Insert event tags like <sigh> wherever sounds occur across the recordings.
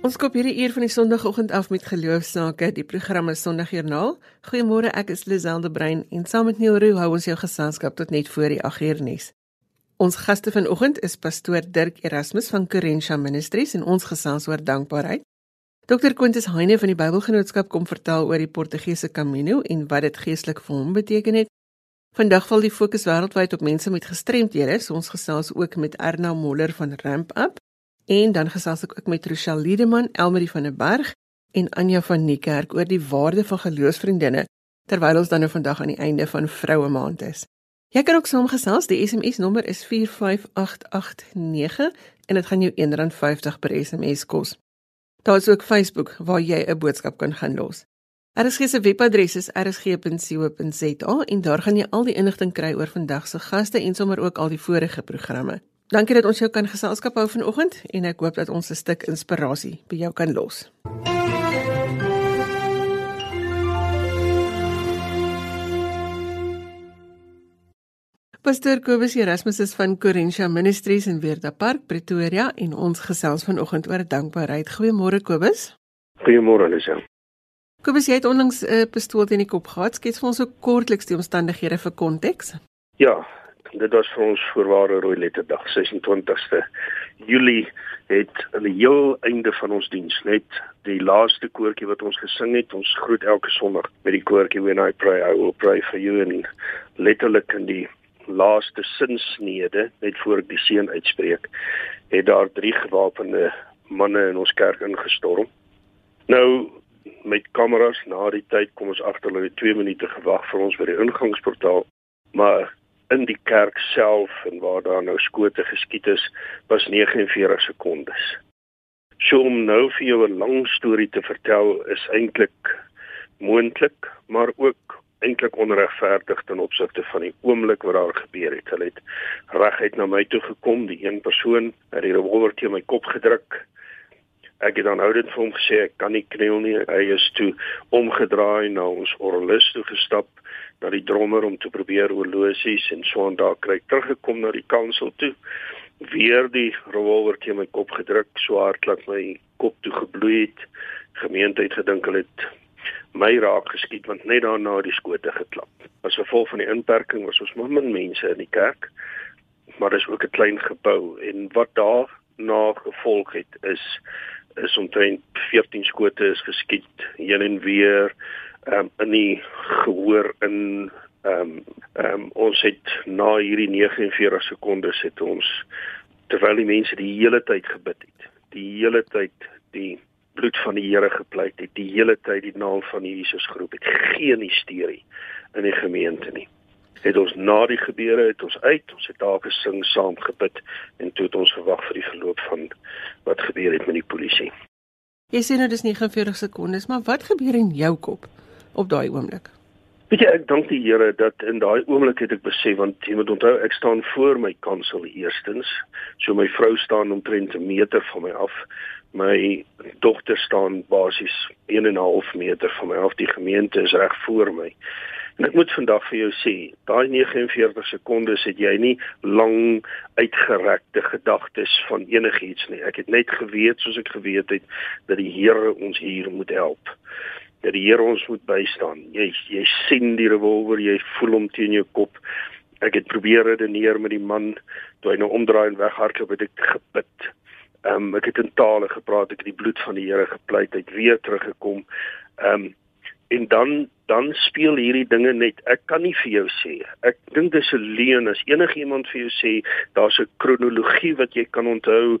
Ons koop hierdie uur van die Sondagoggend af met geloofsake, die programme Sondagjoernaal. Goeiemôre, ek is Liselde Brein en saam met Neil Roo hou ons jou geselskap tot net voor die 8 uur nuus. Ons gaste vanoggend is pastoor Dirk Erasmus van Corentia Ministries en ons gesels oor dankbaarheid. Dr. Quintus Heine van die Bybelgenootskap kom vertel oor die Portugese Camino en wat dit geestelik vir hom beteken het. Vandag val die fokus wêreldwyd op mense met gestremthede. So ons gesels ook met Erna Moller van Ramp Up En dan gesels ek ook met Rochelle Liedeman, Elmarie van der Berg en Anja van Niekerk oor die waarde van geloofsvriendinne terwyl ons dan nou vandag aan die einde van Vroue Maand is. Jy kan ook saamgesels, die SMS nommer is 45889 en dit gaan jou R1.50 per SMS kos. Daar is ook Facebook waar jy 'n boodskap kan gaan los. RSG se webadres is rsg.co.za en daar gaan jy al die inligting kry oor vandag se gaste en sommer ook al die vorige programme. Dankie dat ons jou kan geselskap hou vanoggend en ek hoop dat ons 'n stuk inspirasie by jou kan los. Pastor Kobus Erasmus is van Corentia Ministries in Weerda Park, Pretoria en ons gesels vanoggend oor dankbaarheid. Goeiemôre Kobus. Goeiemôre Lisa. Kobus, jy het onlangs 'n uh, pistool in die kop gehad. Skets vir ons so kortliks die omstandighede vir konteks. Ja, dit was vir ons voorware rooi letterdag 26ste Julie het aan die heel einde van ons diens net die laaste koortjie wat ons gesing het ons groet elke sonderdag met die koortjie when I pray I will pray for you en letterlik in die laaste sinsnede net voor ek die seën uitspreek het daar drie gewapende manne in ons kerk ingestorm. Nou met kameras na die tyd kom ons agter hulle het 2 minute gewag vir ons by die ingangsportaal maar in die kerk self en waar daar nou skote geskiet is, was 49 sekondes. So om nou vir jou 'n lang storie te vertel is eintlik moontlik, maar ook eintlik onregverdig ten opsigte van die oomblik wat daar gebeur het. Hulle het reguit na my toe gekom, die een persoon het die revolver teen my kop gedruk. Ek het dan oudit vir hom gesê ek kan nie kniel nie. Hy is toe omgedraai na ons orgelis toe gestap na die drummer om te probeer oorlosies en so en daar kry teruggekom na die kansel toe weer die revolver teen my kop gedruk so hard dat my kop toe gebloei het gemeente het gedink hulle het my raak geskiet want net daarna die skote geklap as gevolg van die inperking was ons min mense in die kerk maar dis ook 'n klein gebou en wat daar na gevolg het is is omtrent 14 skote is geskiet heen en weer um, in die gehoor in ehm um, ehm um, ons het na hierdie 49 sekondes het ons terwyl die mense die hele tyd gebid het die hele tyd die bloed van die Here gepleit het die hele tyd die naam van Jesus geroep het geen hysterie in die gemeente nie het ons na die gebeure het ons uit ons het daar gesing saam gebid en toe het ons gewag vir die verloop van wat gebeur het met die polisie Jy sê nou dis 49 sekondes maar wat gebeur in jou kop op daai oomblik? Weet jy, ek dank die Here dat in daai oomblik het ek besef want jy moet onthou ek staan voor my kansel eerstens. So my vrou staan omtrent 'n meter van my af. My dogter staan basies 1 en 'n half meter van my af. Die gemeente is reg voor my. En ek moet vandag vir jou sê, daai 49 sekondes het jy nie lang uitgerekte gedagtes van enigiets nie. Ek het net geweet soos ek geweet het dat die Here ons hier moet help dat die Here ons moet bystaan. Jy jy sien die revolver, jy voel hom teen jou kop. Ek het probeer redeneer met die man toe hy nou omdraai en weghardloop het ek gebid. Ehm um, ek het in tale gepraat, ek het die bloed van die Here gepleit, hy het weer teruggekom. Ehm um, en dan dan speel hierdie dinge net. Ek kan nie vir jou sê. Ek dink dis 'n leuen as enigiemand vir jou sê daar's 'n kronologie wat jy kan onthou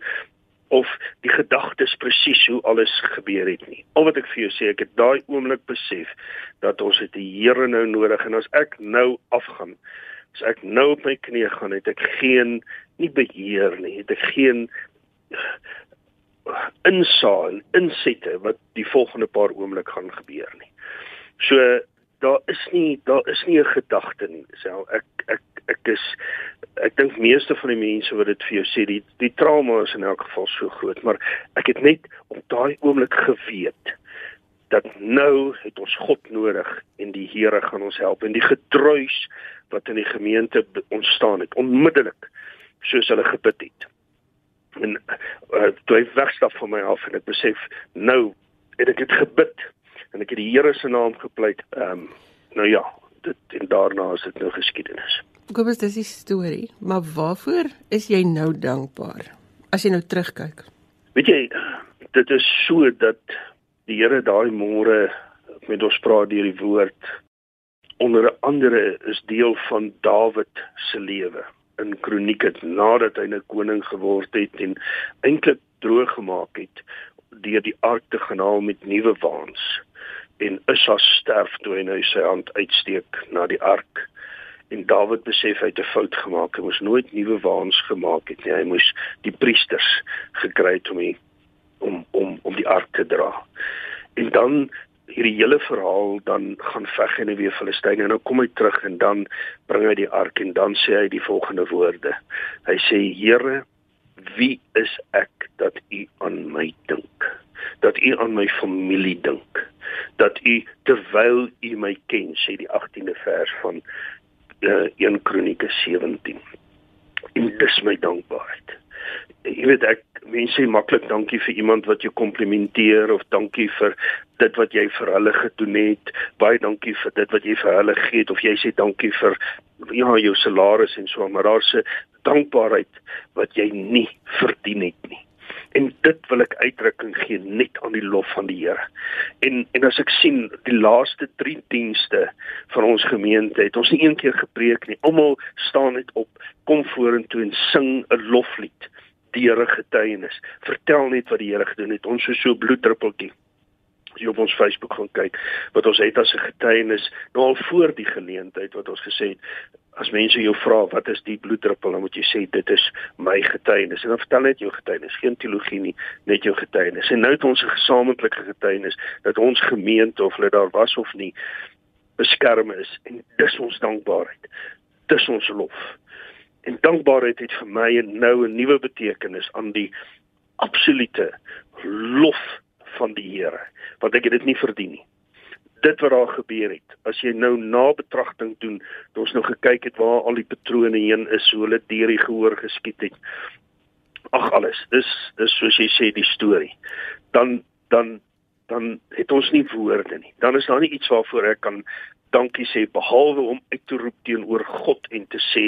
of die gedagtes presies hoe alles gebeur het nie. Al wat ek vir jou sê, ek het daai oomblik besef dat ons het die Here nou nodig en as ek nou afgaan, as ek nou op my knie gaan, het ek geen nie beheer nie, het ek geen insaag en insette wat die volgende paar oomblik gaan gebeur nie. So daar is nie daar is nie 'n gedagte nie. Sel ek ek ek is ek dink meeste van die mense wat dit vir jou sê, die die trauma is in elk geval so groot, maar ek het net op daai oomblik geweet dat nou het ons God nodig en die Here gaan ons help en die gedruis wat in die gemeente ontstaan het onmiddellik soos hulle gebid het En uh, toe hy wegstap van my af en ek besef nou het ek dit gebid en ek het die Here se naam gepleit. Ehm um, nou ja, dit en daarna is dit nou geskiedenis. Kobus, dis die storie, maar waarvoor is jy nou dankbaar? As jy nou terugkyk. Weet jy, dit is so dat die Here daai môre met ons praat deur die woord onder andere is deel van Dawid se lewe in kronieke nadat hy 'n koning geword het en eintlik droog gemaak het deur die ark te gaan haal met nuwe waans en Issa sterf toe hy nou sy hand uitsteek na die ark en Dawid besef hy het 'n fout gemaak hy moes nooit nuwe waans gemaak het nie hy moes die priesters gekry het om die, om om om die ark te dra en dan hierdie hele verhaal dan gaan veg en weer Filistyne en nou kom hy terug en dan bring hy die ark en dan sê hy die volgende woorde. Hy sê Here, wie is ek dat u aan my dink? Dat u aan my familie dink? Dat u terwyl u my ken, sê die 18de vers van uh, 1 Kronieke 17. En dis my dankbaarheid. Jy weet ek mense sê maklik dankie vir iemand wat jou komplimenteer of dankie vir dit wat jy vir hulle gedoen het. Baie dankie vir dit wat jy vir hulle gee of jy sê dankie vir ja jou salaris en so maar daar's 'n dankbaarheid wat jy nie verdien het nie. En dit wil ek uitdrukking gee net aan die lof van die Here. En en as ek sien die laaste 3 dienste van ons gemeente het ons nie een keer gepreek nie. Almal staan net op, kom vorentoe en sing 'n loflied die Here getuienis. Vertel net wat die Here gedoen het. Ons is so bloeddruppeltjie. As jy op ons Facebook gaan kyk, wat ons het as 'n getuienis, nou al voor die geleentheid wat ons gesê het, as mense jou vra wat is die bloeddruppel, dan moet jy sê dit is my getuienis. En dan vertel net jou getuienis, geen teologie nie, net jou getuienis. En nou het ons 'n gesamentlike getuienis dat ons gemeente of hulle daar was of nie beskerm is en dis ons dankbaarheid. Dis ons lof. En dankbaarheid het vir my nou 'n nuwe betekenis aan die absolute lof van die Here, want ek het dit nie verdien nie. Dit wat daar gebeur het, as jy nou na betragting doen, het ons nou gekyk het waar al die patrone heen is, hoe hulle deur die gehoor geskiet het. Ag alles, dis dis soos jy sê die storie. Dan dan dan het ons nie woorde nie. Dan is daar nie iets waarvoor ek kan dankie sê behalwe om uit te roep teenoor God en te sê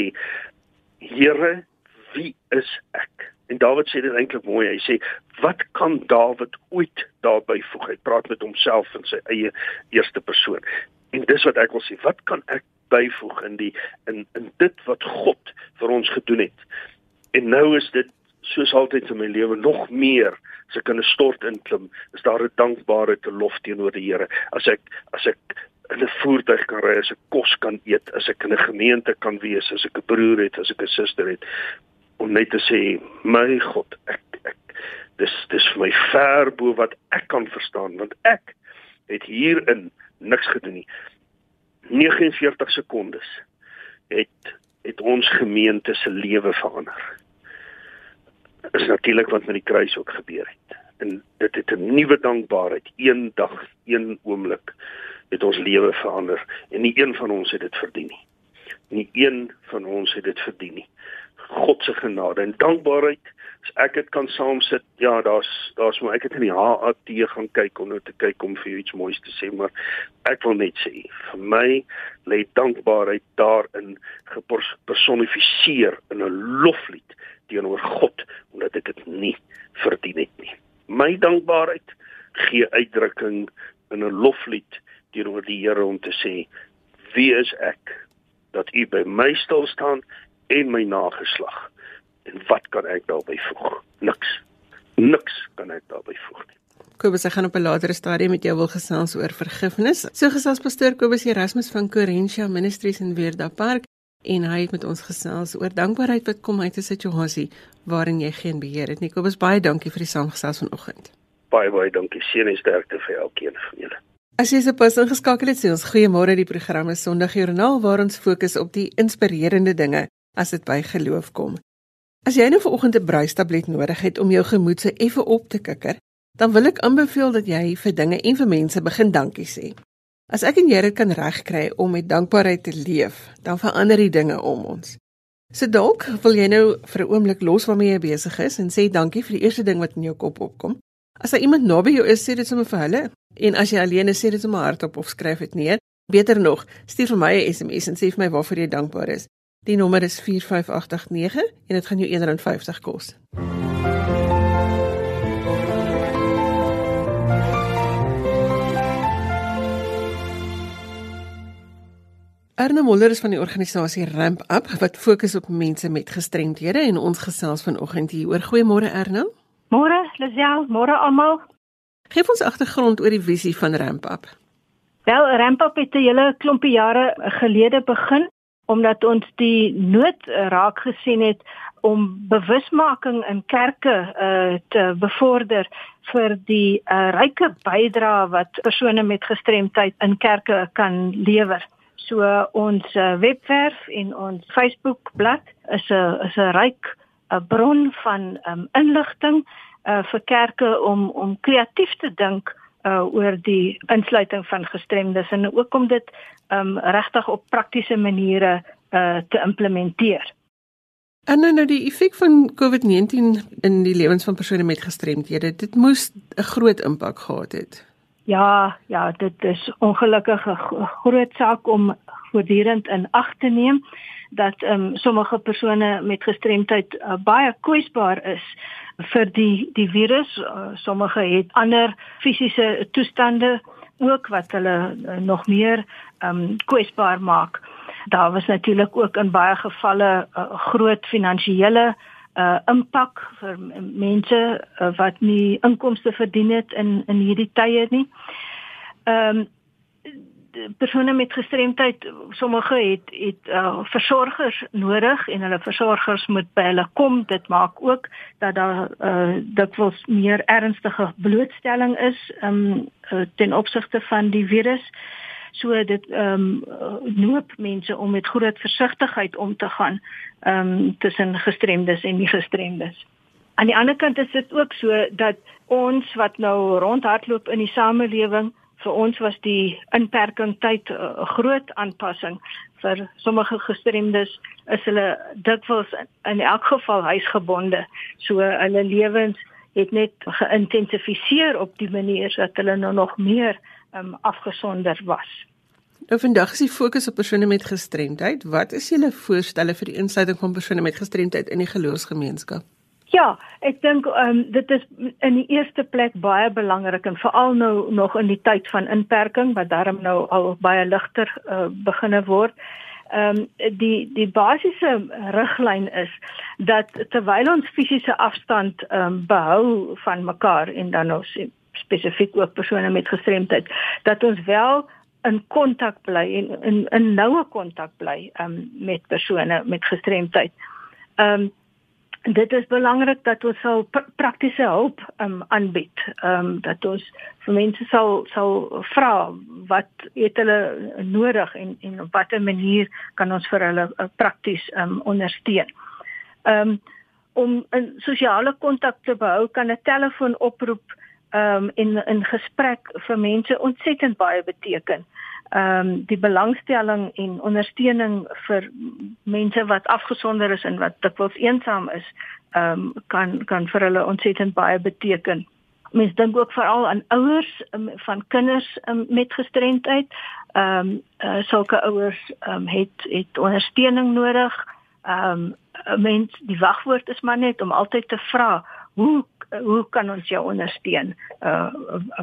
Here, wie is ek? En Dawid sê dit eintlik mooi. Hy sê, "Wat kan Dawid ooit daarby voeg?" Hy praat met homself in sy eie eerste persoon. En dis wat ek wil sê, wat kan ek byvoeg in die in in dit wat God vir ons gedoen het? En nou is dit soos altyd in my lewe nog meer as ek in 'n stort inklim, is daar 'n dankbare te lof teenoor die Here. As ek as ek in 'n voertuig kan ry, as ek kos kan eet, as ek in 'n gemeente kan wees, as ek 'n broer het, as ek 'n suster het om net te sê, my God, ek ek dis dis vir my ver bo wat ek kan verstaan, want ek het hierin niks gedoen nie. 49 sekondes het het ons gemeente se lewe verander. Is natuurlik wat met die kruis ook gebeur het. En dit het 'n nuwe dankbaarheid, een dag, een oomblik het ons lewe verander en nie een van ons het dit verdien nie. Nie een van ons het dit verdien nie. God se genade en dankbaarheid. As ek dit kan saamsit, ja, daar's daar's maar ek het in die HAT gaan kyk om nou te kyk om vir iets moois te sê, maar ek wil net sê, vir my lê dankbaarheid daarin gepersonifiseer in 'n loflied teenoor God omdat ek dit nie verdien het nie. My dankbaarheid gee uitdrukking in 'n loflied teenoor die Here om te sê wie is ek dat u by my stil staan en my nageslag en wat kan ek daarby voeg niks niks kan ek daarby voeg nie Kobus, ek gaan op 'n latere stadium met jou wil gesels oor vergifnis. So gesels pastoor Kobus Erasmus van Corentia Ministries in Weerda Park en hy het met ons gesels oor dankbaarheid wat kom uit 'n situasie waarin jy geen beheer het nie. Kobus, baie dankie vir die saamgesels vanoggend. Baie baie dankie. Seën en sterkte vir elkeen van julle. As jy se pas ingeskakel het, sê ons goeiemôre die programme Sondagjoernaal waar ons fokus op die inspirerende dinge as dit by geloof kom. As jy nou vanoggend 'n bruistablet nodig het om jou gemoed se effe op te kikker, dan wil ek aanbeveel dat jy vir dinge en vir mense begin dankie sê. As ek en jy dit kan regkry om met dankbaarheid te leef, dan verander die dinge om ons. So dalk wil jy nou vir 'n oomblik los waarmee jy besig is en sê dankie vir die eerste ding wat in jou kop opkom. As daar iemand naby jou is, sê dit sommer vir hulle. En as jy alleen is, sê dit sommer hardop of skryf dit neer. Beter nog, stuur vir my 'n SMS en sê vir my waarvoor jy dankbaar is. Die nommer is 45889 en dit gaan jou R1.50 kos. Arne Moller is van die organisasie Ramp Up wat fokus op mense met gestremthede en ons gesels vanoggend hier oor goeiemôre Arne. Môre, Lisel, môre almal. Geef ons agtergrond oor die visie van Ramp Up. Wel, Ramp Up het 'n hele klompie jare gelede begin omdat ons die nood raak gesien het om bewusmaking in kerke uh, te bevorder vir die uh, ryke bydrae wat persone met gestremdheid in kerke kan lewer. So ons uh, webwerf en ons Facebook bladsy is 'n is 'n ryk 'n bron van um, inligting uh, vir kerke om om kreatief te dink uh, oor die insluiting van gestremdes en ook om dit um, regtig op praktiese maniere uh, te implementeer. En nou nou die effek van COVID-19 in die lewens van persone met gestremdhede, dit moes 'n groot impak gehad het. Ja, ja, dit is ongelukkig 'n groot saak om voortdurend in ag te neem dat ehm um, sommige persone met gestremdheid uh, baie kwesbaar is vir die die virus. Uh, sommige het ander fisiese toestande ook wat hulle uh, nog meer ehm um, kwesbaar maak. Daar was natuurlik ook in baie gevalle uh, groot finansiële uh impak vir mense uh, wat nie inkomste verdien het in in hierdie tye nie. Ehm um, persone met gestremdheid sommige het het uh, versorgers nodig en hulle versorgers moet by hulle kom dit maak ook dat daar uh, dikwels meer ernstige blootstelling is um, uh, ten opsigte van die virus so dit ehm um, noop mense om met groot versigtigheid om te gaan ehm um, tussen gestremdes en nie gestremdes. Aan die ander kant is dit ook so dat ons wat nou rondhardloop in die samelewing vir ons was die inperking tyd 'n uh, groot aanpassing vir sommige gestremdes is hulle dikwels in elk geval huisgebonde so hulle lewens het net geïntensifiseer op die manier dat hulle nou nog meer um, afgesonder was. Nou vandag is die fokus op persone met gestremdheid. Wat is julle voorstelle vir die insluiting van persone met gestremdheid in die geloofsgemeenskap? Ja, ek dink ehm um, dit is in die eerste plek baie belangrik en veral nou nog in die tyd van inperking wat daarom nou al baie ligter uh, beginne word. Ehm um, die die basiese riglyn is dat terwyl ons fisiese afstand ehm um, behou van mekaar en dan nou spesifiek ook persone met gestremdheid dat ons wel in kontak bly en in in noue kontak bly um, met persone met gestremdheid. Ehm um, dit is belangrik dat ons sal pr praktiese hulp um, aanbied. Ehm um, dat ons vir mense sal sal vra wat het hulle nodig en en op watter manier kan ons vir hulle uh, prakties um, ondersteun. Ehm um, om 'n sosiale kontak te behou kan 'n telefoonoproep ehm um, in in gesprek vir mense ontsettend baie beteken. Ehm um, die belangstelling en ondersteuning vir mense wat afgesonder is en wat dikwels eensaam is, ehm um, kan kan vir hulle ontsettend baie beteken. Mens dink ook veral aan ouers um, van kinders um, met gestremdheid. Ehm um, uh, sulke ouers ehm um, het het ondersteuning nodig. Ehm um, mens die wagwoord is maar net om altyd te vra hoe hoe kan ons jou ondersteun? Uh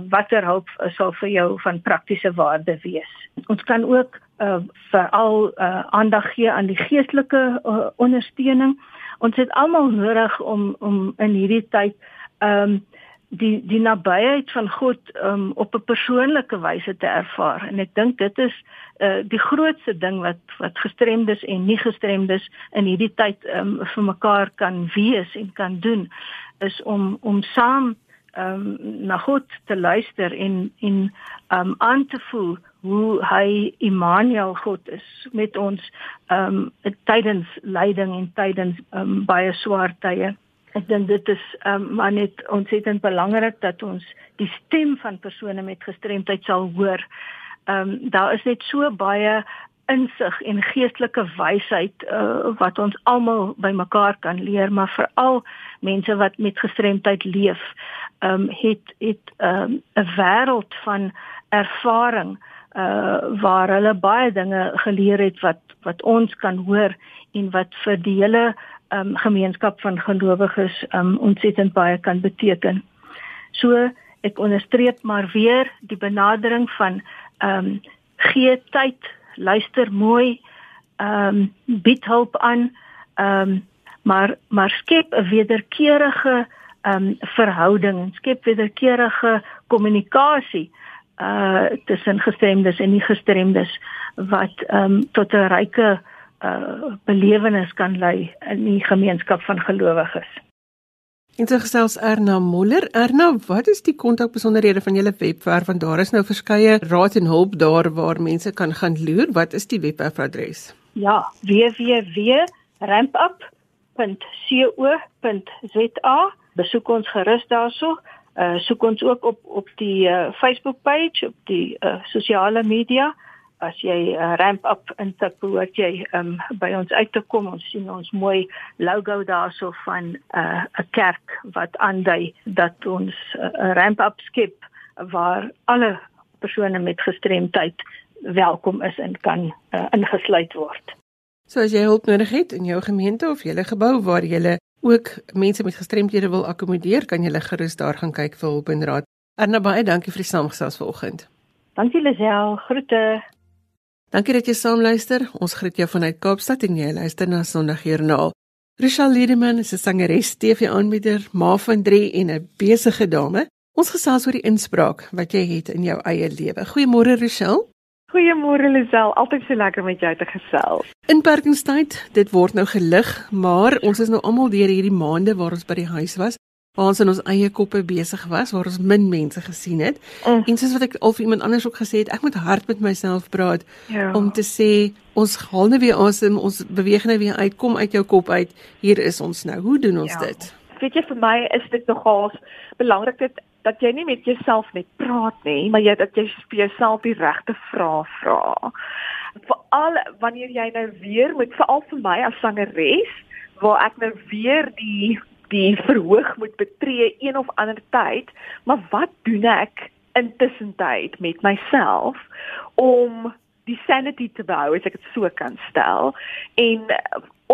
watter hulp sal vir jou van praktiese waarde wees? Ons kan ook uh veral uh aandag gee aan die geestelike uh, ondersteuning. Ons het almal nodig om om in hierdie tyd um die die nabyheid van God um op 'n persoonlike wyse te ervaar en ek dink dit is uh die grootste ding wat wat gestremdes en nie gestremdes in hierdie tyd um vir mekaar kan wees en kan doen is om om saam ehm um, na God te luister en en ehm um, aan te voel hoe hy Immanuel God is met ons ehm um, tydens lyding en tydens ehm um, baie swaar tye. Ek dink dit is ehm um, maar net ontsettend belangrik dat ons die stem van persone met gestremdheid sal hoor. Ehm um, daar is net so baie insig en geestelike wysheid uh, wat ons almal bymekaar kan leer, maar veral mense wat met gestremdheid leef, ehm um, het het 'n um, wêreld van ervaring uh waar hulle baie dinge geleer het wat wat ons kan hoor en wat vir die hele um gemeenskap van gelowiges um ontsettend baie kan beteken. So ek onderstreep maar weer die benadering van um gee tyd, luister mooi, um bied hulp aan, um maar maar skep 'n wederkerige um verhouding, skep wederkerige kommunikasie uh tussen gestremdes en nie gestremdes wat um tot 'n ryke uh belewenis kan lei in die gemeenskap van gelowiges. En so gesels Erna Moller. Erna, wat is die kontakbesonderhede van julle webwerf want daar is nou verskeie raad en hulp daar waar mense kan gaan loer. Wat is die webwerfadres? Ja, www.rampup.co.za. Besoek ons gerus daarso. Uh soek ons ook op op die uh, Facebook page, op die uh, sosiale media as jy uh, ramp up intik behoort jy um, by ons uit te kom ons sien ons mooi logo daarso van uh, 'n uh, kerk wat aandui dat ons 'n uh, ramp up skep waar alle persone met gestremdheid welkom is en kan uh, ingesluit word. So as jy hulp nodig het in jou gemeente of jou gebou waar jy ook mense met gestremdhede wil akkommodeer, kan jy gerus daar gaan kyk vir hulp en raad. Erna baie dankie vir die saamgesels vanoggend. Dankie Lisel, groete. Dankie dat jy saamluister. Ons groet jou vanuit Kaapstad en jy luister na Sondagjoernaal. Richelle Liedeman is 'n sangeres, TV-aanbieder, ma van 3 en 'n besige dame. Ons gesels oor die inspraak wat jy het in jou eie lewe. Goeiemôre Richelle. Goeiemôre Lisel, altyd so lekker met jou te gesels. Inperkingstyd, dit word nou gelig, maar ons is nou almal deur hierdie maande waar ons by die huis was waar ons in ons eie koppe besig was, waar ons min mense gesien het. Mm. En soos wat ek al vir iemand anders ook gesê het, ek moet hard met myself praat ja. om te sê ons haal nou weer asem, ons beweeg nou weer uit, kom uit jou kop uit. Hier is ons nou. Hoe doen ons ja. dit? Weet jy vir my is dit nogals belangrik dat dat jy nie met jouself net praat nie, maar jy dat jy vir jouself die regte vrae vra. Veral wanneer jy nou weer moet veral vir my as sangeres waar ek nou weer die die <laughs> verhoog moet betree een of ander tyd, maar wat doen ek intussen tyd met myself om die sanity te behou as ek dit so kan stel en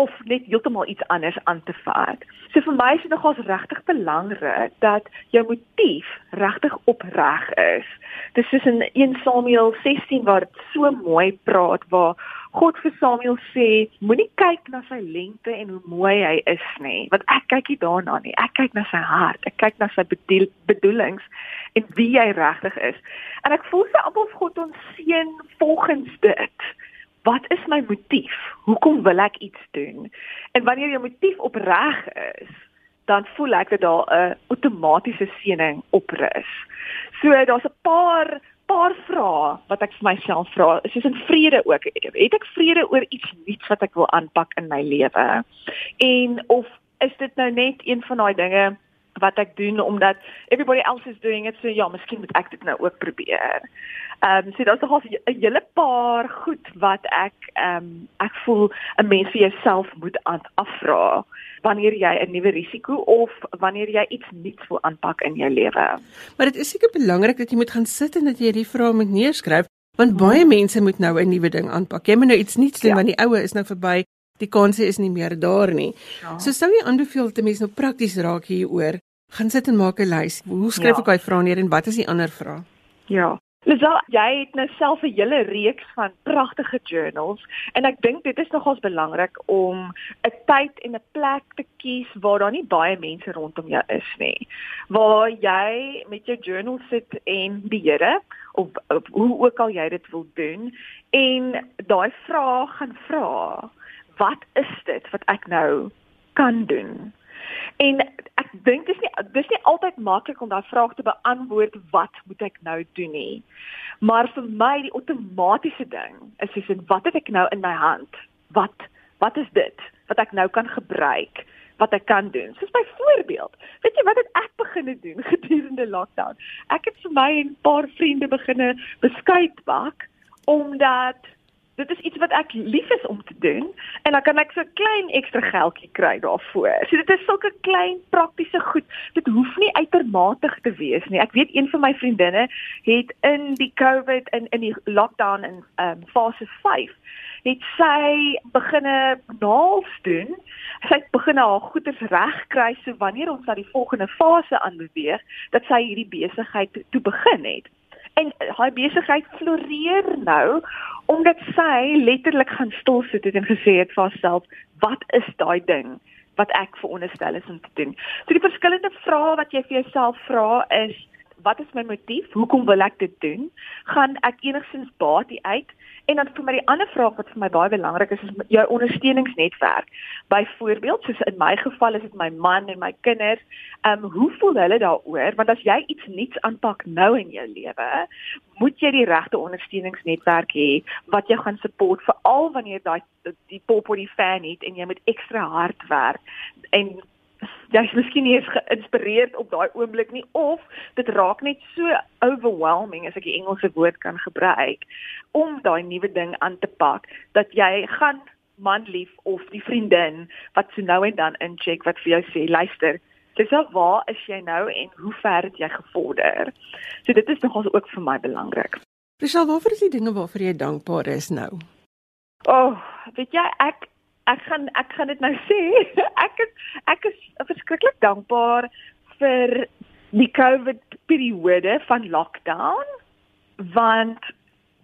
of net heeltemal iets anders aan te vat. So vir my is dit nogals regtig belangrik dat jou motief regtig opreg is. Dis soos in 1 Samuel 16 waar dit so mooi praat waar God vir Samuel sê, moenie kyk na sy lengte en hoe mooi hy is nie, want ek kyk nie daarna nie. Ek kyk na sy hart. Ek kyk na sy bedoel, bedoelings en wie hy regtig is. En ek voel sy almal God ons seën volgens dit. Wat is my motief? Hoekom wil ek iets doen? En wanneer jou motief opreg is, dan voel ek dat daar 'n outomatiese seëning oprus. So daar's 'n paar paar vrae wat ek vir myself vra, soos in vrede ook. Het ek vrede oor iets nuuts wat ek wil aanpak in my lewe? En of is dit nou net een van daai dinge wat ek doen omdat everybody else is doing it so ja, miskien moet ek dit nou ook probeer. Ehm um, so daar's nogal 'n hele paar goed wat ek ehm um, ek voel 'n mens vir jouself moet afvra wanneer jy 'n nuwe risiko of wanneer jy iets nuuts wil aanpak in jou lewe. Maar dit is seker belangrik dat jy moet gaan sit en dat jy hierdie vrae moet neerskryf want hmm. baie mense moet nou 'n nuwe ding aanpak. Jy moet nou iets nuuts doen ja. want die oue is nou verby. Die kanse is nie meer daar nie. Ja. So sou jy aanbeveel dat mense nou prakties raak hieroor. Gaan sit en maak 'n lys. Hoe skryf ja. ek daai vrae neer en wat is die ander vrae? Ja. Lisa, jy het nou self 'n hele reeks van pragtige journals en ek dink dit is nogals belangrik om 'n tyd en 'n plek te kies waar daar nie baie mense rondom jou is nie. Waar jy met jou journal sit en die Here of, of hoe ook al jy dit wil doen en daai vraag gaan vra. Wat is dit wat ek nou kan doen? En ek dink dis nie dis nie altyd maklik om daai vraag te beantwoord wat moet ek nou doen nie. Maar vir my die outomatiese ding is dis wat het ek nou in my hand? Wat wat is dit wat ek nou kan gebruik? wat ek kan doen. Soos byvoorbeeld, weet jy wat het ek begine doen <laughs> gedurende lockdown? Ek het vir my en 'n paar vriende begine beskuit bak omdat dit is iets wat ek lief is om te doen en dan kan ek so klein ekstra geldjie kry daarvoor. So dit is sulke klein praktiese goed. Dit hoef nie uitermatig te wees nie. Ek weet een van my vriendinne het in die COVID in in die lockdown in ehm um, fase 5 het sy beginne naals doen. Sy het beginne haar goeders regkry so wanneer ons na die volgende fase aanbeweeg dat sy hierdie besigheid toe begin het en haar besigheid floreer nou omdat sy letterlik gaan stil sit en gesê het vir haarself wat is daai ding wat ek veronderstel is om te doen. So die verskillende vrae wat jy vir jouself vra is wat is my motief? Hoekom wil ek dit doen? Gaan ek enigstens baat uit? En dan vir my die ander vraag wat vir my baie belangrik is is jou ondersteuningsnetwerk. Byvoorbeeld, soos in my geval is dit my man en my kinders. Ehm um, hoe voel hulle daaroor? Want as jy iets nuuts aanpak nou in jou lewe, moet jy die regte ondersteuningsnetwerk hê wat jou gaan support veral wanneer daai die pop op die fan het en jy moet ekstra hard werk en jy's miskien nie eens geïnspireerd op daai oomblik nie of dit raak net so overwhelming as ek die Engelse woord kan gebruik om daai nuwe ding aan te pak dat jy gaan man lief of die vriendin wat so nou en dan incheck wat vir jou sê luister dis al waar is jy nou en hoe ver het jy gevorder? So dit is nogals ook vir my belangrik. Rachel waarvoor is die dinge waarvoor jy dankbaar is nou? O oh, weet jy ek ek gaan ek gaan dit nou <laughs> sê. Ek is ek is verskriklik dankbaar vir die COVID periode van lockdown want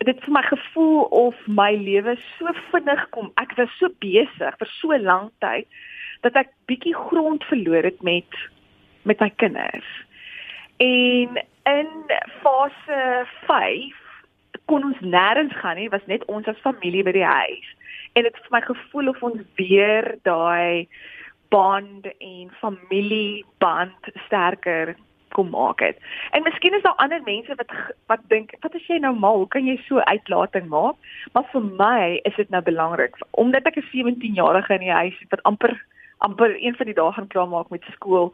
dit vir my gevoel of my lewe so vinnig kom. Ek was so besig vir so lank tyd dat ek bietjie grond verloor het met met my kinders. En in fase 5 kon ons nêrens gaan nie, was net ons as familie by die huis en dit het vir my gevoel of ons weer daai bond en familieband sterker kom maak het. En miskien is daar ander mense wat wat dink, wat as jy nou mal, kan jy so uitlating maak? Maar vir my is dit nou belangrik omdat ek 'n 17-jarige in die huis wat amper amper een van die dae gaan klaar maak met skool.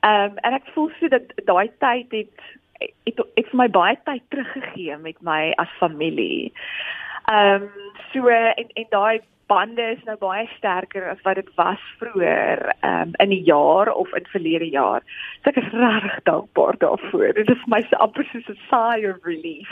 Ehm um, en ek voel so dat daai tyd het het ek vir my baie tyd teruggegee met my as familie. Ehm um, so en en daai bande is nou baie sterker as wat dit was vroeër um, in die jaar of in verlede jaar. So ek is regtig dankbaar daarvoor. Dit is vir my so amper soos 'n sigh of relief.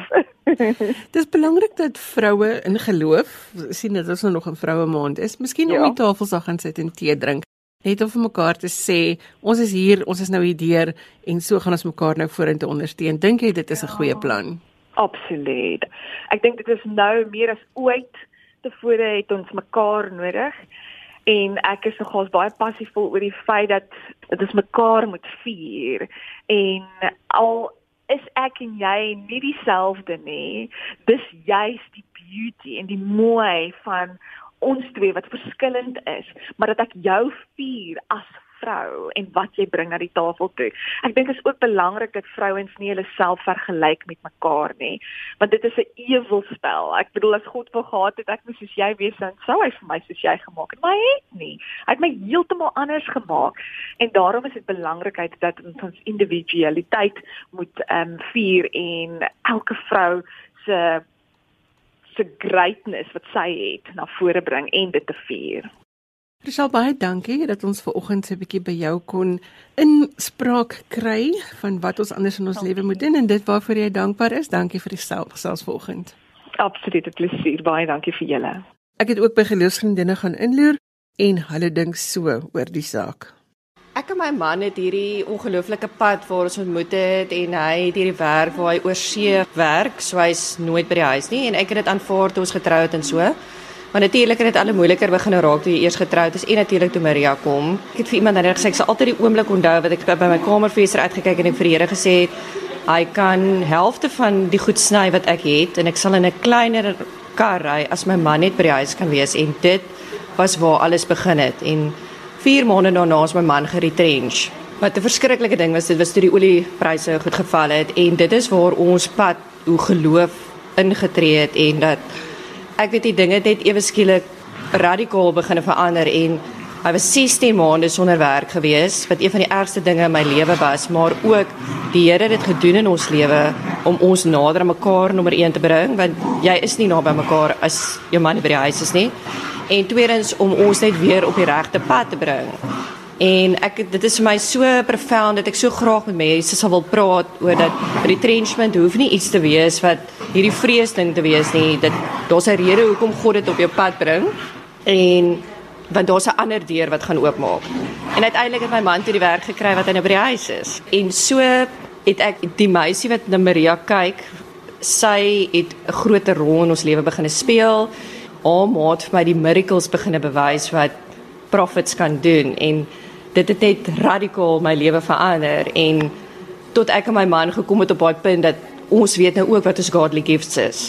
<laughs> Dis belangrik dat vroue in geloof sien dit is nou nog 'n vroue maand is. Miskien ja. om die tafel sal gaan sit en tee drink. Net om vir mekaar te sê, ons is hier, ons is nou hier deur en so gaan ons mekaar nou vorentoe ondersteun. Dink jy dit is 'n ja. goeie plan? Absoluut. Ek dink dit is nou meer as ooit tevore het ons mekaar nodig. En ek is nogals baie passievol oor die feit dat dit ons mekaar moet vier. En al is ek en jy nie dieselfde nie dis juist die beauty en die mooi van ons twee wat verskillend is. Maar dat ek jou vier as vrou en wat jy bring na die tafel toe. Ek dink dit is ook belangrik dat vrouens nie hulle self vergelyk met mekaar nie, want dit is 'n ewelspel. Ek bedoel as God wou gehad het ek moes soos jy wees, dan sou hy vir my soos jy gemaak het, maar hy het nie. Hy het my heeltemal anders gemaak en daarom is dit belangrikheid dat ons individualiteit moet ehm um, vier en elke vrou se se greatness wat sy het na vore bring en dit te vier. Risal baie dankie dat ons ver oggend so 'n bietjie by jou kon inspraak kry van wat ons anders in ons lewe moet doen en dit waarvoor jy dankbaar is. Dankie vir dieself selfs vanoggend. Absoluut 'n plesier. Baie dankie vir julle. Ek het ook by geloofsvriendinne gaan inloer en hulle dink so oor die saak. Ek en my man het hierdie ongelooflike pad waar ons ontmoet het en hy het hierdie werk waar hy oor see werk, so hy's nooit by die huis nie en ek het dit aanvaar toe ons getrou het en so. Maar natuurlik het dit al moeiliker begin raak toe jy eers getroud is en natuurlik toe Maria kom. Ek het vir iemand net gesê ek sal altyd die oomblik onthou wat ek by my kamervenster uitgekyk en ek vir die Here gesê het hy kan helfte van die goed sny wat ek het en ek sal in 'n kleiner kar ry as my man net by die huis kan wees en dit was waar alles begin het en 4 maande daarna is my man geretrench. Wat 'n verskriklike ding was, dit was toe die oliepryse goed geval het en dit is waar ons pad hoe geloof ingetree het en dat ek weet die dinge het net ewe skielik radikaal begin verander en hy was 16 maande sonder werk gewees wat een van die ergste dinge in my lewe was maar ook die Here het dit gedoen in ons lewe om ons nader aan mekaar nommer 1 te bring want jy is nie naby mekaar as jou man by die huis is nie. En tweedens om ons net weer op die regte pad te bring. En ek dit is vir my so profound dat ek so graag met mense sal wil praat oor dat retrenchment hoef nie iets te wees wat hierdie vreesding te wees nie. Dit daar's 'n rede hoekom God dit op jou pad bring. En want daar's 'n ander deur wat gaan oopmaak. En uiteindelik het my man toe die werk gekry wat hy nou by die huis is. En so het ek die meisie wat na Maria kyk, sy het 'n groter rol in ons lewe begine speel. Haar maat vir my die miracles begine bewys wat prophets kan doen en dit het net radikaal my lewe verander en tot ek en my man gekom het op daai punt dat ons weet nou ook wat ons godly gifts is.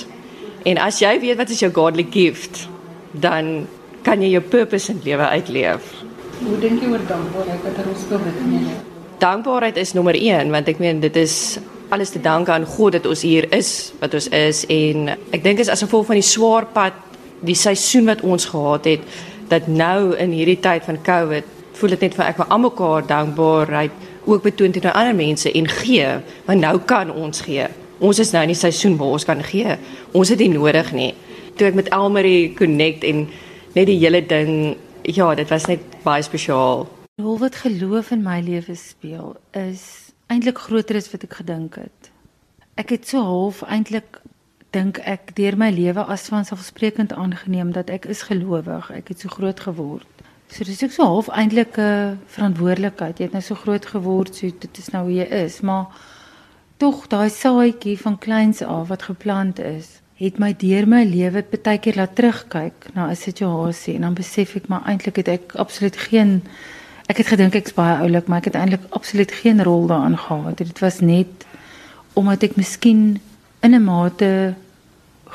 En as jy weet wat is jou godly gift, dan kan jy jou purpose in lewe uitleef. Hoe dink jy oor dankbaarheid wat er ons dit in jou? Dankbaarheid is nommer 1 want ek meen dit is alles te danke aan God dat ons hier is wat ons is en ek dink is as gevolg van die swaar pad die seisoen wat ons gehad het dat nou in hierdie tyd van Covid voel dit net vir ek wil almekaar dankbaarheid ook betoon teenoor ander mense en gee want nou kan ons gee. Ons is nou in die seisoen waar ons kan gee. Ons het dit nodig nie. Toe ek met Elmarie connect en net die hele ding ja, dit was net baie spesiaal. Hoe wat geloof in my lewe speel is eintlik groter as wat ek gedink het. Ek het so half eintlik dink ek deur my lewe as vanselfsprekend aangeneem dat ek is gelowig. Ek het so groot geword. So dis ek so half eintlik 'n verantwoordelikheid. Jy het nou so groot geword, so dit is nou hoe jy is, maar tog daai saadjie van kleins af wat geplant is, het my deur my lewe baie keer laat terugkyk na 'n situasie en dan besef ek maar eintlik het ek absoluut geen ek het gedink ek's baie oulik, maar ek het eintlik absoluut geen rol daarin gehad. Dit was net omdat ek miskien in 'n mate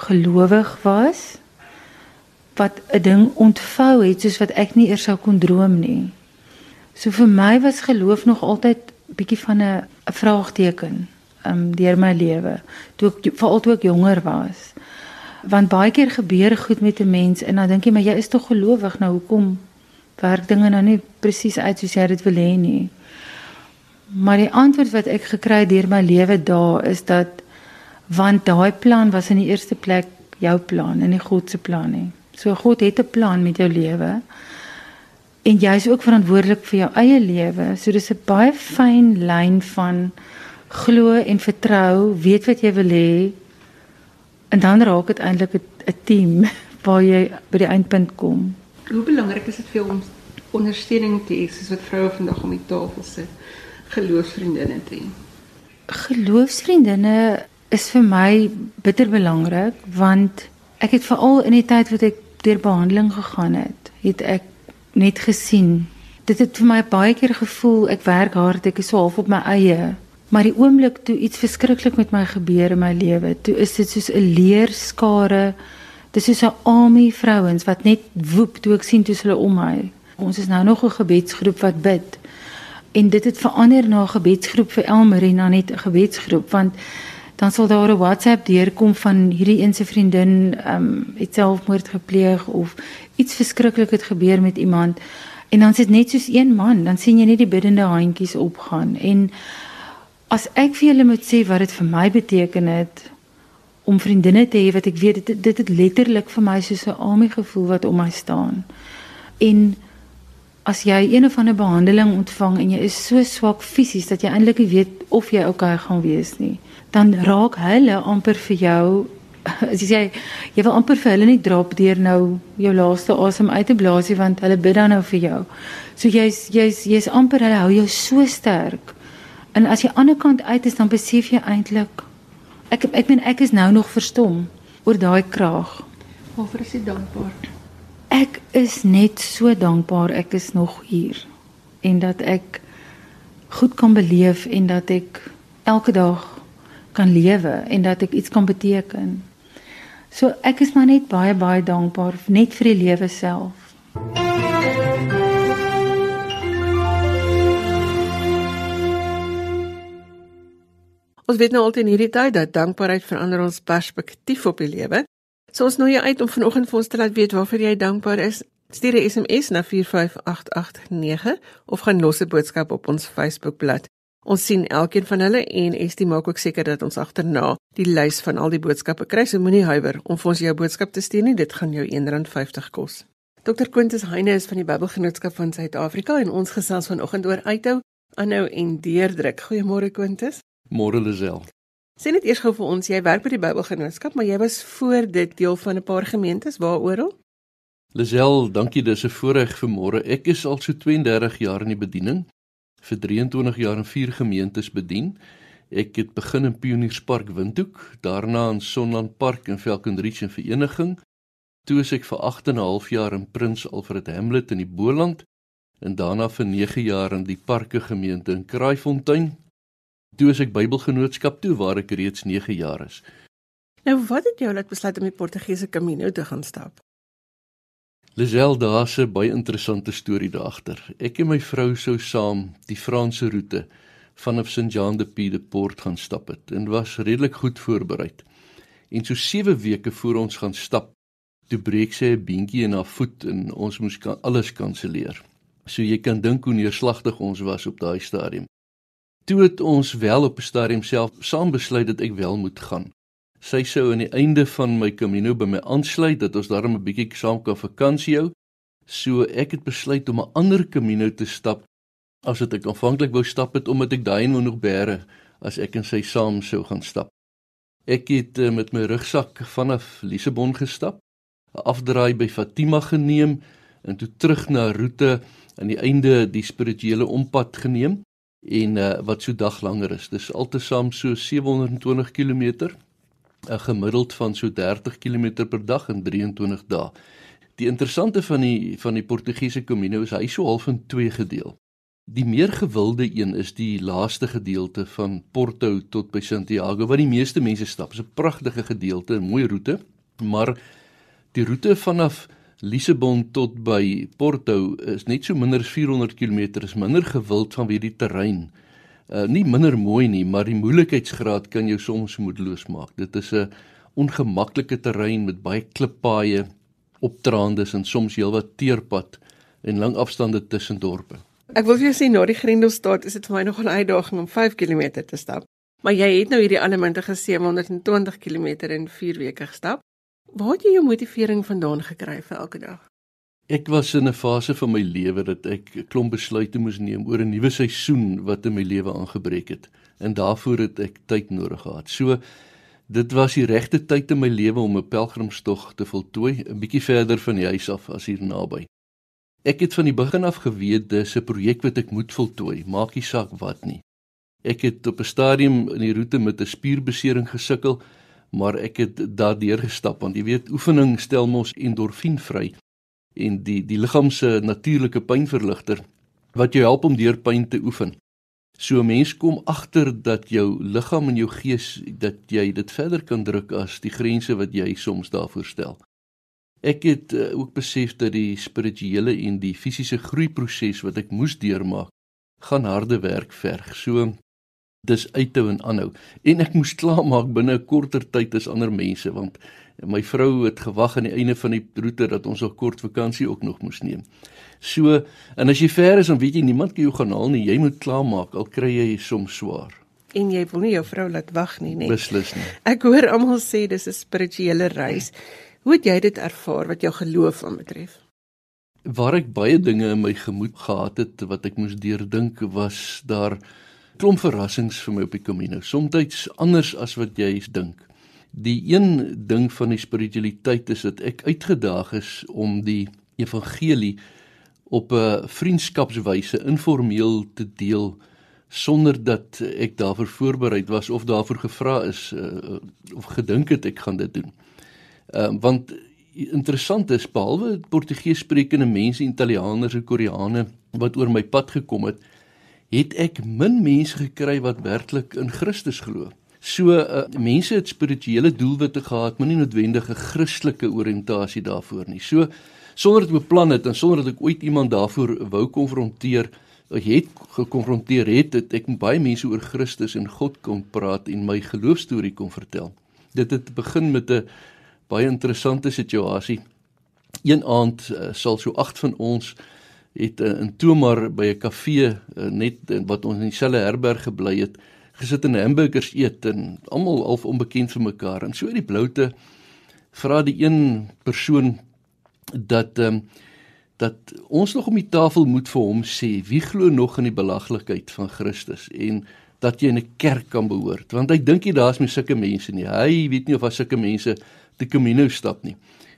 gelowig was wat 'n ding ontvou het soos wat ek nie eers sou kon droom nie. So vir my was geloof nog altyd bietjie van 'n vraagteken um, deur my lewe toe ek veral toe ek jonger was want baie keer gebeur goed met 'n mens en dan dink jy maar jy is tog gelowig nou hoekom werk dinge nou nie presies uit soos jy dit wil hê nie maar die antwoord wat ek gekry het deur my lewe daar is dat want daai plan was in die eerste plek jou plan en nie God se plan nie so God het 'n plan met jou lewe en jy is ook verantwoordelik vir jou eie lewe so dis 'n baie fyn lyn van glo en vertrou, weet wat jy wil hê. En dan raak dit eintlik 'n team <laughs> waar jy by die eindpunt kom. Hoe belangrik is dit vir ons ondersteuning te hê soos wat vroue vandag om die tafel sit, geloofsvriendinne te hê? Geloofsvriendinne is vir my bitter belangrik want ek het veral in die tyd wat ek deur behandeling gegaan het, het ek net gesien dit het vir my baie keer gevoel ek werk hard, ek is so half op my eie Maar die oomblik toe iets verskriklik met my gebeur in my lewe, toe is dit soos 'n leerskare. Dis soos 'n army vrouens wat net woep toe ek sien toe hulle om my. Ons is nou nog 'n gebedsgroep wat bid. En dit het verander na 'n gebedsgroep vir Elmarina net 'n gebedsgroep want dan sal daar 'n WhatsApp deurkom van hierdie een se vriendin ehm um, het selfmoord gepleeg of iets verskriklik het gebeur met iemand. En dan sit net soos een man, dan sien jy net die biddende handjies opgaan en as ek vir julle moet sê wat dit vir my beteken het om vriendinne te hê wat ek weet dit dit het letterlik vir my soos 'n army gevoel wat om my staan. En as jy een of ander behandeling ontvang en jy is so swak fisies dat jy eintlik nie weet of jy okay gaan wees nie, dan raak hulle amper vir jou <laughs> as jy sê jy wil amper vir hulle nie drop deur nou jou laaste asem uit te blaas nie want hulle bid dan nou vir jou. So jy's jy's jy's amper hulle hou jou so sterk. En as jy aan die ander kant uit is dan besef jy eintlik ek ek meen ek is nou nog verstom oor daai kraag. Waarvoor is jy dankbaar? Ek is net so dankbaar ek is nog hier en dat ek goed kan beleef en dat ek elke dag kan lewe en dat ek iets kan beteken. So ek is maar net baie baie dankbaar net vir die lewe self. Ons weet nou altyd in hierdie tyd dat dankbaarheid verander ons perspektief op die lewe. So ons nooi jou uit om vanoggend vir ons te laat weet waarvoor jy dankbaar is. Stuur 'n SMS na 45889 of gaan los 'n boodskap op ons Facebookblad. Ons sien elkeen van hulle en Estie maak ook seker dat ons agterna die lys van al die boodskappe kry. So moenie huiwer om vir ons jou boodskap te stuur nie. Dit gaan jou R1.50 kos. Dr Quintus Heine is van die Bybelgenootskap van Suid-Afrika en ons gesels vanoggend oor uithou, aanhou en deurdruk. Goeiemôre Quintus. Môre Lisel. Sê net eers gou vir ons, jy werk by die Bybelgenootskap, maar jy was voor dit deel van 'n paar gemeentes, waaroor? Lisel, dankie, dis 'n voorreg vir môre. Ek is al so 32 jaar in die bediening vir 23 jaar in vier gemeentes bedien. Ek het begin in Pionierspark Windhoek, daarna in Sonland Park in Falconridge en Vereniging. Toe is ek vir 8 en 'n half jaar in Prins Alfred Hamlet in die Boland en daarna vir 9 jaar in die Parke gemeente in Kraaifontein. Toe is ek Bybelgenootskap toe waar ek reeds 9 jaar is. Nou wat het jou laat besluit om die Portugese Camino te gaan stap? Lisel, daar's 'n baie interessante storie daar agter. Ek en my vrou sou saam die Franse roete vanaf St. Jean de Pied de Port gaan stap het en was redelik goed voorberei. En so 7 weke voor ons gaan stap, toe breek sy 'n beentjie in haar voet en ons moes kan alles kanselleer. So jy kan dink hoe neerslagtig ons was op daai stadium. Toe het ons wel op 'n stadium self saam besluit dat ek wel moet gaan sy sou aan die einde van my Camino by my aansluit dat ons daarom 'n bietjie saam kan vakansie hou. So ek het besluit om 'n ander Camino te stap as wat ek aanvanklik wou stap het omdat ek daai nog bære as ek en sy saam sou gaan stap. Ek het uh, met my rugsak vanaf Lissabon gestap, 'n afdraai by Fatima geneem en toe terug na roete aan die einde die spirituele ompad geneem en uh, wat so dag langer is. Dis altesaam so 720 km 'n gemiddeld van so 30 km per dag in 23 dae. Die interessante van die van die Portugese Camino is hy so half in twee gedeel. Die meer gewilde een is die laaste gedeelte van Porto tot by Santiago wat die meeste mense stap. Dit is 'n pragtige gedeelte, 'n mooi roete, maar die roete vanaf Lissabon tot by Porto is net so minder as 400 km, is minder gewild vanweë die terrein uh, nie minder mooi nie, maar die moeilikheidsgraad kan jou soms moedeloos maak. Dit is 'n ongemaklike terrein met baie klippaaie, opdraandes en soms heelwat teerpad en lang afstande tussen dorpe. Ek wil vir jou sê na die Grendelstad is dit vir my nog 'n uitdaging om 5 km te stap. Maar jy het nou hierdie allemintige 720 km in 4 weke gestap. Waar het jy jou motivering vandaan gekry vir elke dag? Ek was in 'n fase van my lewe dat ek 'n klomp besluite moes neem oor 'n nuwe seisoen wat in my lewe aangebreek het en daarvoor het ek tyd nodig gehad. So dit was die regte tyd in my lewe om 'n pelgrimstog te voltooi, 'n bietjie verder van die huis af as hier naby. Ek het van die begin af geweet dis 'n projek wat ek moet voltooi, maak nie saak wat nie. Ek het op 'n stadium in die roete met 'n spierbesering gesukkel, maar ek het daardeur gestap want jy weet oefening stel mos endorfien vry en die die liggaam se natuurlike pynverligter wat jou help om deur pyn te oefen. So 'n mens kom agter dat jou liggaam en jou gees dat jy dit verder kan druk as die grense wat jy soms daarvoor stel. Ek het uh, ook besef dat die spirituele en die fisiese groeiproses wat ek moes deurmaak, gaan harde werk verg. So dis uithou en aanhou en ek moes klaarmaak binne 'n korter tyd as ander mense want my vrou het gewag aan die einde van die roete dat ons 'n kort vakansie ook nog moes neem. So en as jy ver is dan weet jy niemand kan jou gaan haal nie. Jy moet klaarmaak al kry jy soms swaar. En jy wil nie jou vrou laat wag nie, nee. Beslis nie. Ek hoor almal sê dis 'n spirituele reis. Hoe het jy dit ervaar wat jou geloof aanbetref? Waar ek baie dinge in my gemoed gehad het wat ek moes deurdink was daar klomp verrassings vir my op die Camino. Somstyds anders as wat jy dink. Die een ding van die spiritualiteit is dat ek uitgedaag is om die evangelie op 'n vriendskapswyse informeel te deel sonder dat ek daarvoor voorberei was of daarvoor gevra is uh, of gedink het ek gaan dit doen. Ehm uh, want interessant is behalwe Portugees sprekende mense, Italianers en Koreane wat oor my pad gekom het, het ek min mense gekry wat werklik in Christus glo. So uh, mense het spirituele doelwitte gehad, maar nie noodwendige Christelike oriëntasie daarvoor nie. So sonder dit beplan het en sonder dat ek ooit iemand daarvoor wou konfronteer, ek het gekonfronteer het, het ek baie mense oor Christus en God kon praat en my geloofstorie kon vertel. Dit het begin met 'n baie interessante situasie. Een aand uh, sal so agt van ons het uh, in Tomar by 'n kafee uh, net uh, wat ons in dieselfde herberg gebly het, gesit en hamburgers eet en almal half onbekend vir mekaar. En so uit die bloute vra die een persoon dat ehm um, dat ons nog om die tafel moet vir hom sê wie glo nog in die belaglikheid van Christus en dat jy in 'n kerk kan behoort? Want hy dink jy daar's meer sulke mense nie. Hy weet nie of daar sulke mense te Camino stap nie.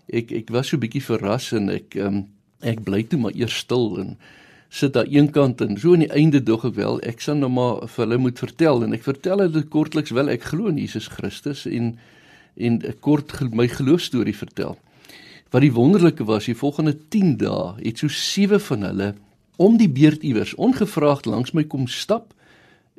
Ek ek was so bietjie verras en ek um, ek bly toe maar eers stil en sit daar eenkant en so aan die einde dog ek wel ek sal nou maar vir hulle moet vertel en ek vertel hulle kortliks wel ek glo in Jesus Christus en en kort my geloofstorie vertel wat die wonderlike was die volgende 10 dae het so sewe van hulle om die beurt iewers ongevraagd langs my kom stap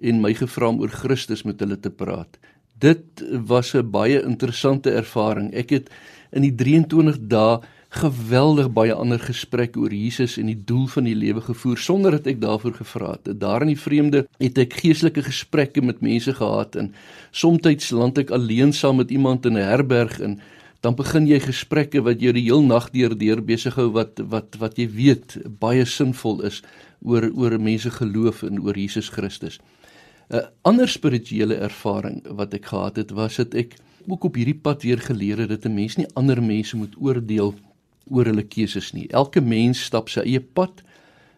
en my gevra om oor Christus met hulle te praat. Dit was 'n baie interessante ervaring. Ek het in die 23 dae geweldig baie ander gesprekke oor Jesus en die doel van die lewe gevoer sonder dat ek daarvoor gevra het. Daar in die vreemde het ek geestelike gesprekke met mense gehad en soms land ek alleen saam met iemand in 'n herberg en dan begin jy gesprekke wat jou die heel nag deur deur besig hou wat wat wat jy weet baie sinvol is oor oor mense geloof en oor Jesus Christus. 'n ander spirituele ervaring wat ek gehad het was dit ek ook op hierdie pad weer geleer het dat 'n mens nie ander mense moet oordeel oor hulle keuses nie. Elke mens stap sy eie pad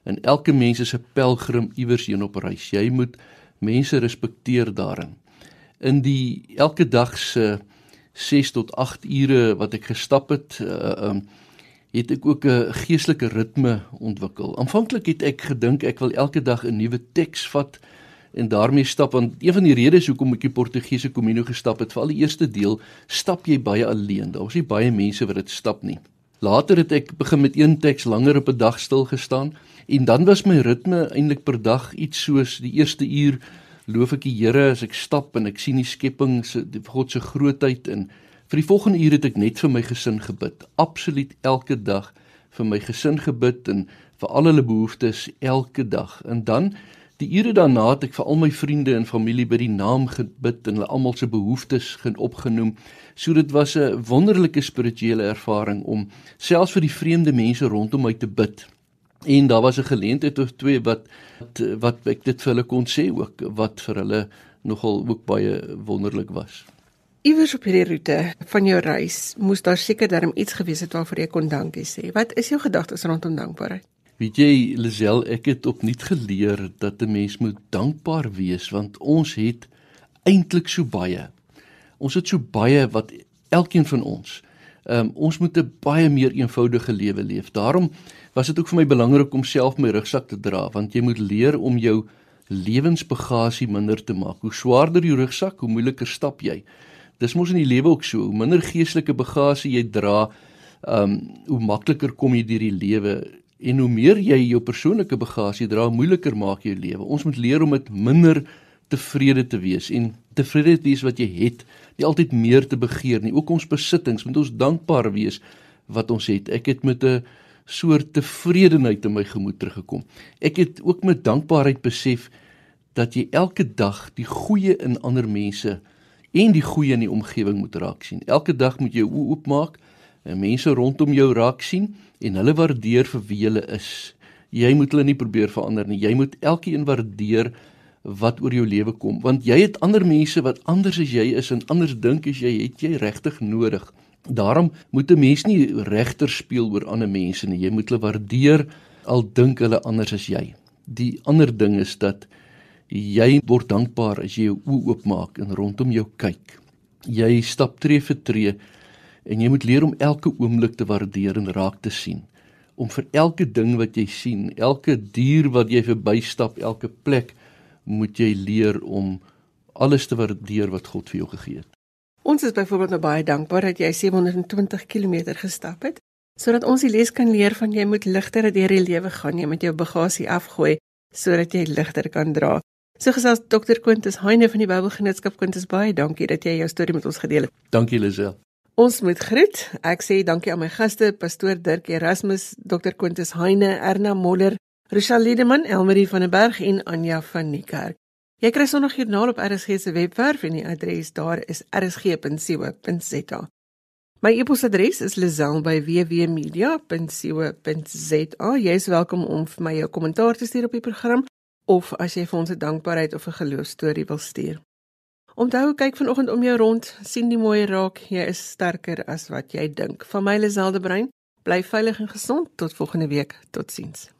en elke mens is 'n pelgrim iewers heen op reis. Jy moet mense respekteer daarin. In die elke dag se 6 tot 8 ure wat ek gestap het, uh um het ek ook 'n geestelike ritme ontwikkel. Aanvanklik het ek gedink ek wil elke dag 'n nuwe teks vat en daarmee stap want een van die redes hoekom ek die Portugese Camino gestap het, veral die eerste deel, stap jy baie alleen. Daar was nie baie mense wat dit stap nie. Later het ek begin met een teks langer op 'n dag stil gestaan en dan was my ritme eintlik per dag iets soos die eerste uur loof ek die Here as ek stap en ek sien die skepping se God se grootheid en vir die volgende uur het ek net vir my gesin gebid. Absoluut elke dag vir my gesin gebid en vir al hulle behoeftes elke dag. En dan Die ure daarna het ek vir al my vriende en familie by die naam gebid en hulle almal se behoeftes gen opgenoem. So dit was 'n wonderlike spirituele ervaring om selfs vir die vreemde mense rondom my te bid. En daar was 'n geleentheid of twee wat wat ek dit vir hulle kon sê ook wat vir hulle nogal ook baie wonderlik was. Iewers op hierdie roete van jou reis moes daar seker darm iets gewees het waarvoor jy kon dankie sê. Wat is jou gedagtes rondom dankbaarheid? Weet jy, Lisel, ek het opnuut geleer dat 'n mens moet dankbaar wees want ons het eintlik so baie. Ons het so baie wat elkeen van ons. Ehm um, ons moet 'n baie meer eenvoudige lewe leef. Daarom was dit ook vir my belangrik om self my rugsak te dra want jy moet leer om jou lewensbagasie minder te maak. Hoe swaarder jou rugsak, hoe moeiliker stap jy. Dis mos in die lewe ook so. Hoe minder geestelike bagasie jy dra, ehm um, hoe makliker kom jy deur die lewe En hoe meer jy jou persoonlike bagasie dra, moeiliker maak jou lewe. Ons moet leer om met minder tevrede te wees en tevrede te wees wat jy het, nie altyd meer te begeer nie. Ook ons besittings, moet ons dankbaar wees wat ons het. Ek het met 'n soort tevredenheid in my gemoed teruggekom. Ek het ook met dankbaarheid besef dat jy elke dag die goeie in ander mense en die goeie in die omgewing moet raak sien. Elke dag moet jy oop oopmaak en mense rondom jou raak sien en hulle waardeer vir wie hulle is. Jy moet hulle nie probeer verander nie. Jy moet elkeen waardeer wat oor jou lewe kom want jy het ander mense wat anders as jy is en anders dink as jy het jy regtig nodig. Daarom moet 'n mens nie regter speel oor ander mense nie. Jy moet hulle waardeer al dink hulle anders as jy. Die ander ding is dat jy word dankbaar as jy jou oë oopmaak en rondom jou kyk. Jy stap tree vir tree en jy moet leer om elke oomblik te waardeer en raak te sien om vir elke ding wat jy sien, elke dier wat jy verbystap, elke plek moet jy leer om alles te waardeer wat God vir jou gegee het. Ons is byvoorbeeld nou baie dankbaar dat jy 720 km gestap het sodat ons die les kan leer van jy moet ligter deur die lewe gaan, jy moet jou bagasie afgooi sodat jy ligter kan dra. So gesels Dr. Quintus Heine van die Bybelgenootskap Quintus baie dankie dat jy jou storie met ons gedeel het. Dankie Lisel. Ons moet groet. Ek sê dankie aan my gaste, pastoor Dirk Erasmus, Dr. Quintus Heine, Erna Moller, Rochelle Liedeman, Elmarie van der Berg en Anja van Niekerk. Jy kry sonder joernaal op RSG se webwerf en die adres daar is rsg.co.za. My e-posadres is lazel@wwmedia.co.za. Jy is welkom om vir my jou kommentaar te stuur op die program of as jy vir ons 'n dankbaarheid of 'n geloofstorie wil stuur. Onthou kyk vanoggend om jou rond, sien die mooi raak, jy is sterker as wat jy dink. Van my Lazelde Brein, bly veilig en gesond tot volgende week. Totsiens.